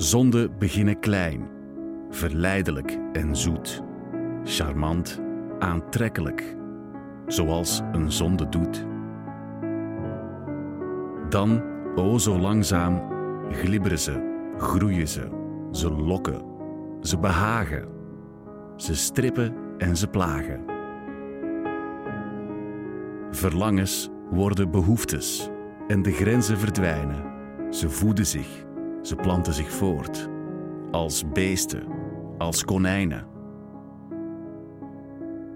Zonden beginnen klein, verleidelijk en zoet, charmant, aantrekkelijk, zoals een zonde doet. Dan, o zo langzaam, glibberen ze, groeien ze, ze lokken, ze behagen, ze strippen en ze plagen. Verlangens worden behoeftes en de grenzen verdwijnen. Ze voeden zich, ze planten zich voort, als beesten, als konijnen.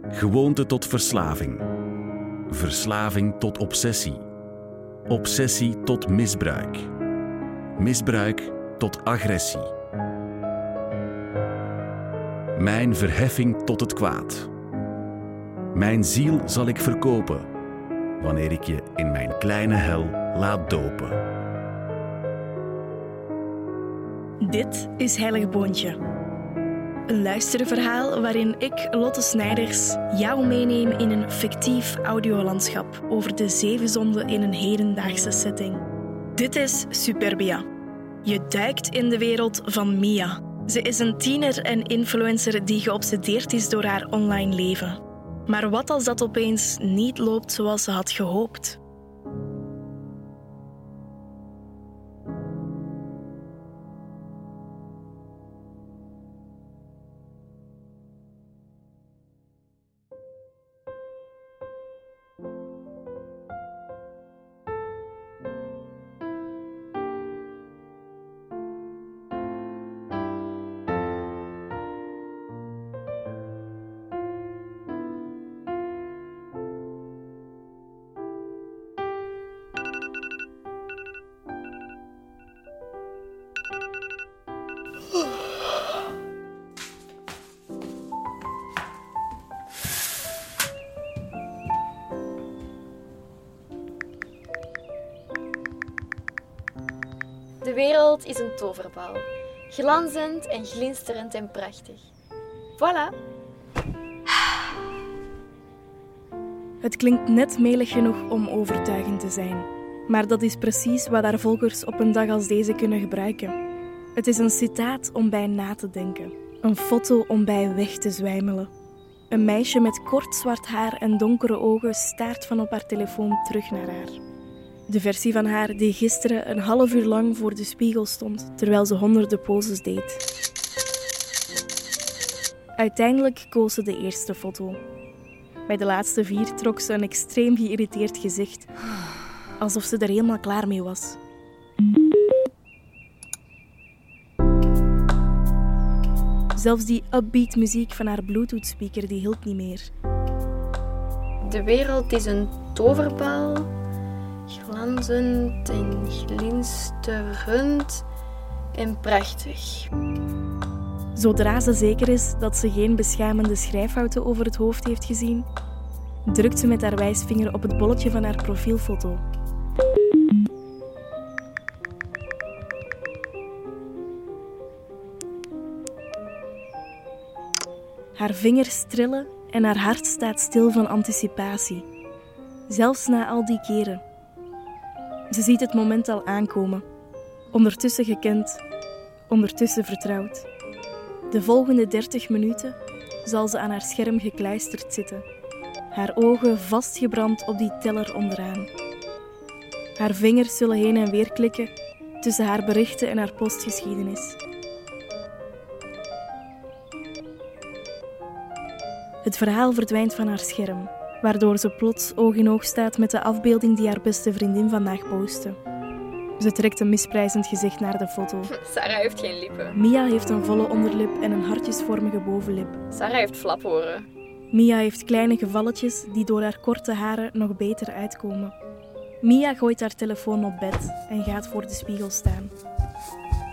Gewoonte tot verslaving, verslaving tot obsessie, obsessie tot misbruik, misbruik tot agressie. Mijn verheffing tot het kwaad. Mijn ziel zal ik verkopen wanneer ik je in mijn kleine hel laat dopen. Dit is Heilige Boontje. Een luisterverhaal waarin ik, Lotte Snijders, jou meeneem in een fictief audiolandschap over de zeven zonden in een hedendaagse setting. Dit is Superbia. Je duikt in de wereld van Mia. Ze is een tiener en influencer die geobsedeerd is door haar online leven. Maar wat als dat opeens niet loopt zoals ze had gehoopt? De wereld is een toverbal, glanzend en glinsterend en prachtig. Voilà. Het klinkt net melig genoeg om overtuigend te zijn. Maar dat is precies wat haar volgers op een dag als deze kunnen gebruiken. Het is een citaat om bij na te denken. Een foto om bij weg te zwijmelen. Een meisje met kort zwart haar en donkere ogen staart van op haar telefoon terug naar haar. De versie van haar die gisteren een half uur lang voor de spiegel stond terwijl ze honderden poses deed. Uiteindelijk koos ze de eerste foto. Bij de laatste vier trok ze een extreem geïrriteerd gezicht, alsof ze er helemaal klaar mee was. Zelfs die upbeat muziek van haar Bluetooth-speaker die hield niet meer. De wereld is een toverbal, glanzend en glinsterend en prachtig. Zodra ze zeker is dat ze geen beschamende schrijffouten over het hoofd heeft gezien, drukt ze met haar wijsvinger op het bolletje van haar profielfoto. Haar vingers trillen en haar hart staat stil van anticipatie. Zelfs na al die keren. Ze ziet het moment al aankomen. Ondertussen gekend, ondertussen vertrouwd. De volgende 30 minuten zal ze aan haar scherm gekluisterd zitten, haar ogen vastgebrand op die teller onderaan. Haar vingers zullen heen en weer klikken tussen haar berichten en haar postgeschiedenis. Het verhaal verdwijnt van haar scherm, waardoor ze plots oog in oog staat met de afbeelding die haar beste vriendin vandaag postte. Ze trekt een misprijzend gezicht naar de foto. Sarah heeft geen lippen. Mia heeft een volle onderlip en een hartjesvormige bovenlip. Sarah heeft flaporen. Mia heeft kleine gevalletjes die door haar korte haren nog beter uitkomen. Mia gooit haar telefoon op bed en gaat voor de spiegel staan.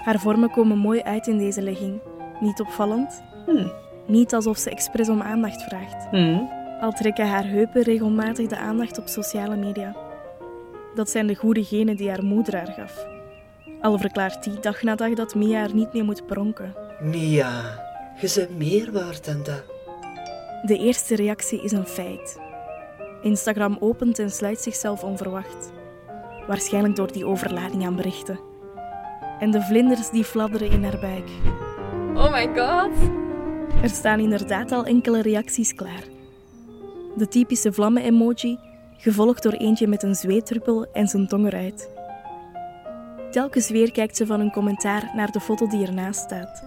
Haar vormen komen mooi uit in deze legging. Niet opvallend, Hmm. niet alsof ze expres om aandacht vraagt. Hmm. Al trekken haar heupen regelmatig de aandacht op sociale media. Dat zijn de goede genen die haar moeder haar gaf. Al verklaart die dag na dag dat Mia er niet mee moet pronken. Mia, je bent meer waard dan dat. De eerste reactie is een feit. Instagram opent en sluit zichzelf onverwacht. Waarschijnlijk door die overlading aan berichten. en de vlinders die fladderen in haar buik. Oh my god. Er staan inderdaad al enkele reacties klaar. De typische vlammen-emoji, gevolgd door eentje met een zweetdruppel en zijn tong eruit. Telkens weer kijkt ze van een commentaar naar de foto die ernaast staat.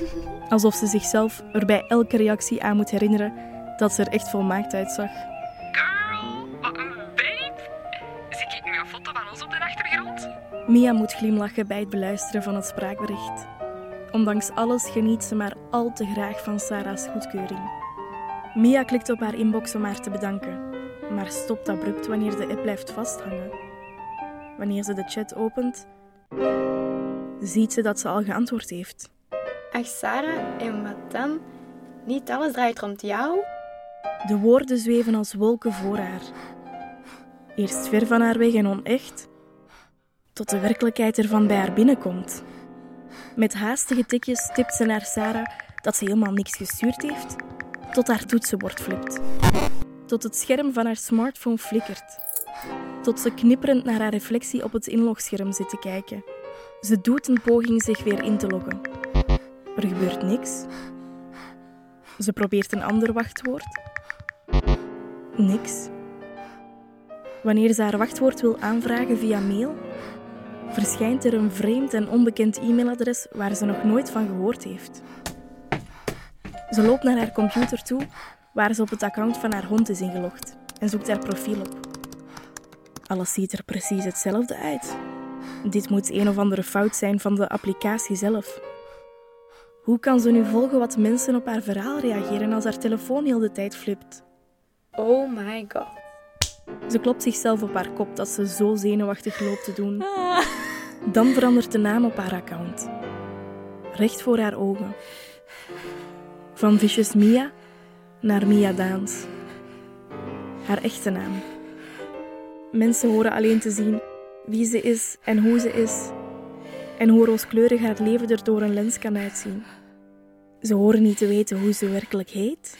Alsof ze zichzelf er bij elke reactie aan moet herinneren dat ze er echt volmaakt uitzag. Girl, wat een babe. Zie ik nu een foto van ons op de achtergrond? Mia moet glimlachen bij het beluisteren van het spraakbericht. Ondanks alles geniet ze maar al te graag van Sarah's goedkeuring. Mia klikt op haar inbox om haar te bedanken, maar stopt abrupt wanneer de app blijft vasthangen. Wanneer ze de chat opent, ziet ze dat ze al geantwoord heeft. Ach Sarah, en wat dan? Niet alles draait rond jou? De woorden zweven als wolken voor haar. Eerst ver van haar weg en onecht, tot de werkelijkheid ervan bij haar binnenkomt. Met haastige tikjes tipt ze naar Sarah dat ze helemaal niks gestuurd heeft, tot haar toetsenbord flipt. Tot het scherm van haar smartphone flikkert. Tot ze knipperend naar haar reflectie op het inlogscherm zit te kijken. Ze doet een poging zich weer in te loggen. Er gebeurt niks. Ze probeert een ander wachtwoord. Niks. Wanneer ze haar wachtwoord wil aanvragen via mail, verschijnt er een vreemd en onbekend e-mailadres waar ze nog nooit van gehoord heeft. Ze loopt naar haar computer toe, waar ze op het account van haar hond is ingelogd, en zoekt haar profiel op. Alles ziet er precies hetzelfde uit. Dit moet een of andere fout zijn van de applicatie zelf. Hoe kan ze nu volgen wat mensen op haar verhaal reageren als haar telefoon heel de tijd flipt? Oh my god. Ze klopt zichzelf op haar kop dat ze zo zenuwachtig loopt te doen. Dan verandert de naam op haar account. Recht voor haar ogen. Van Vicious Mia naar Mia Daans. Haar echte naam. Mensen horen alleen te zien wie ze is en hoe ze is. En hoe rooskleurig haar leven er door een lens kan uitzien. Ze horen niet te weten hoe ze werkelijk heet.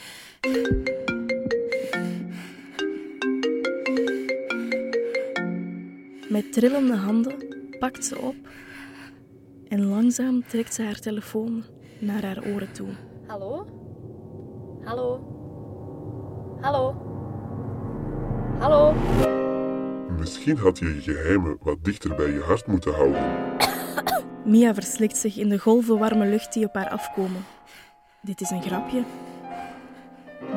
Met trillende handen pakt ze op en langzaam trekt ze haar telefoon naar haar oren toe. Hallo? Hallo? Hallo? Hallo? Misschien had je je geheimen wat dichter bij je hart moeten houden. Mia verslikt zich in de golven warme lucht die op haar afkomen. Dit is een grapje.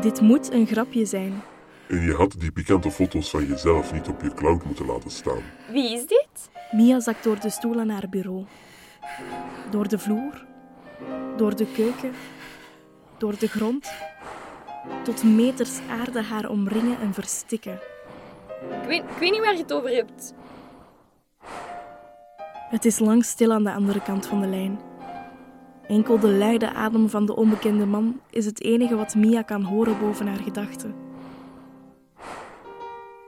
Dit moet een grapje zijn. En je had die pikante foto's van jezelf niet op je cloud moeten laten staan. Wie is dit? Mia zakt door de stoel aan haar bureau. Door de vloer, door de keuken, door de grond, tot meters aarde haar omringen en verstikken. Ik weet, ik weet niet waar je het over hebt. Het is lang stil aan de andere kant van de lijn. Enkel de luide adem van de onbekende man is het enige wat Mia kan horen boven haar gedachten.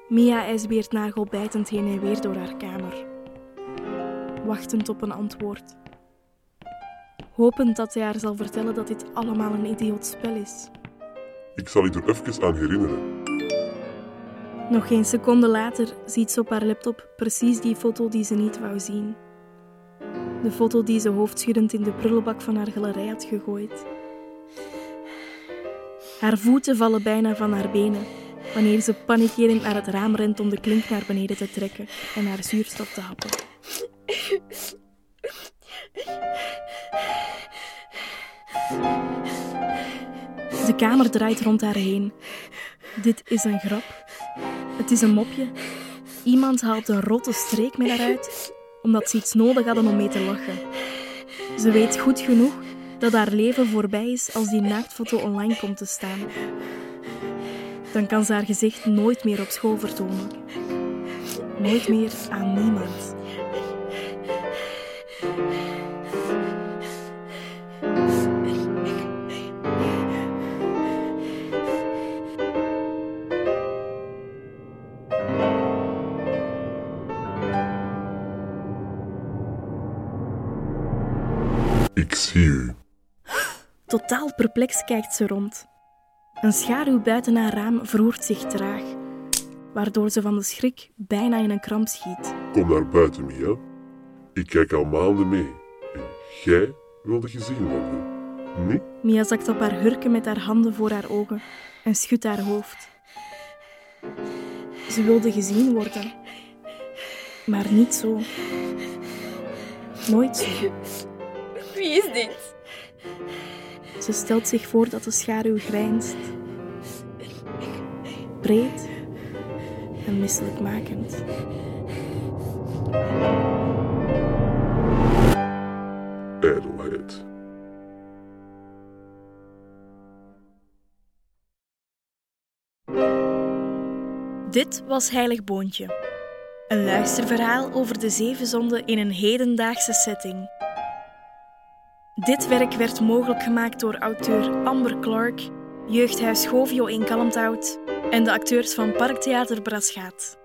Mia ijsbeert nagelbijtend heen en weer door haar kamer, wachtend op een antwoord. Hopend dat hij haar zal vertellen dat dit allemaal een idioot spel is. Ik zal je er even aan herinneren. Nog geen seconde later ziet ze op haar laptop precies die foto die ze niet wou zien. De foto die ze hoofdschuddend in de prullenbak van haar galerij had gegooid. Haar voeten vallen bijna van haar benen wanneer ze paniekerend naar het raam rent om de klink naar beneden te trekken en haar zuurstof te happen. De kamer draait rond haar heen. Dit is een grap. Het is een mopje. Iemand haalt een rotte streek met haar uit, omdat ze iets nodig hadden om mee te lachen. Ze weet goed genoeg dat haar leven voorbij is als die naaktfoto online komt te staan. Dan kan ze haar gezicht nooit meer op school vertonen. Nooit meer aan niemand. Ik zie u. Totaal perplex kijkt ze rond. Een schaduw buiten haar raam verroert zich traag, waardoor ze van de schrik bijna in een kramp schiet. Kom naar buiten, Mia. Ik kijk al maanden mee. En jij wilde gezien worden. Nee? Mia zakt op haar hurken met haar handen voor haar ogen en schudt haar hoofd. Ze wilde gezien worden, maar niet zo. Nooit zo. Wie is dit? Ze stelt zich voor dat de schaduw grijnst. Breed en misselijkmakend. Ijdelheid. Dit was Heilig Boontje. Een luisterverhaal over de zeven zonden in een hedendaagse setting. Dit werk werd mogelijk gemaakt door auteur Amber Clark, Jeugdhuis Govio in Kalmthout en de acteurs van Parktheater Braschaat.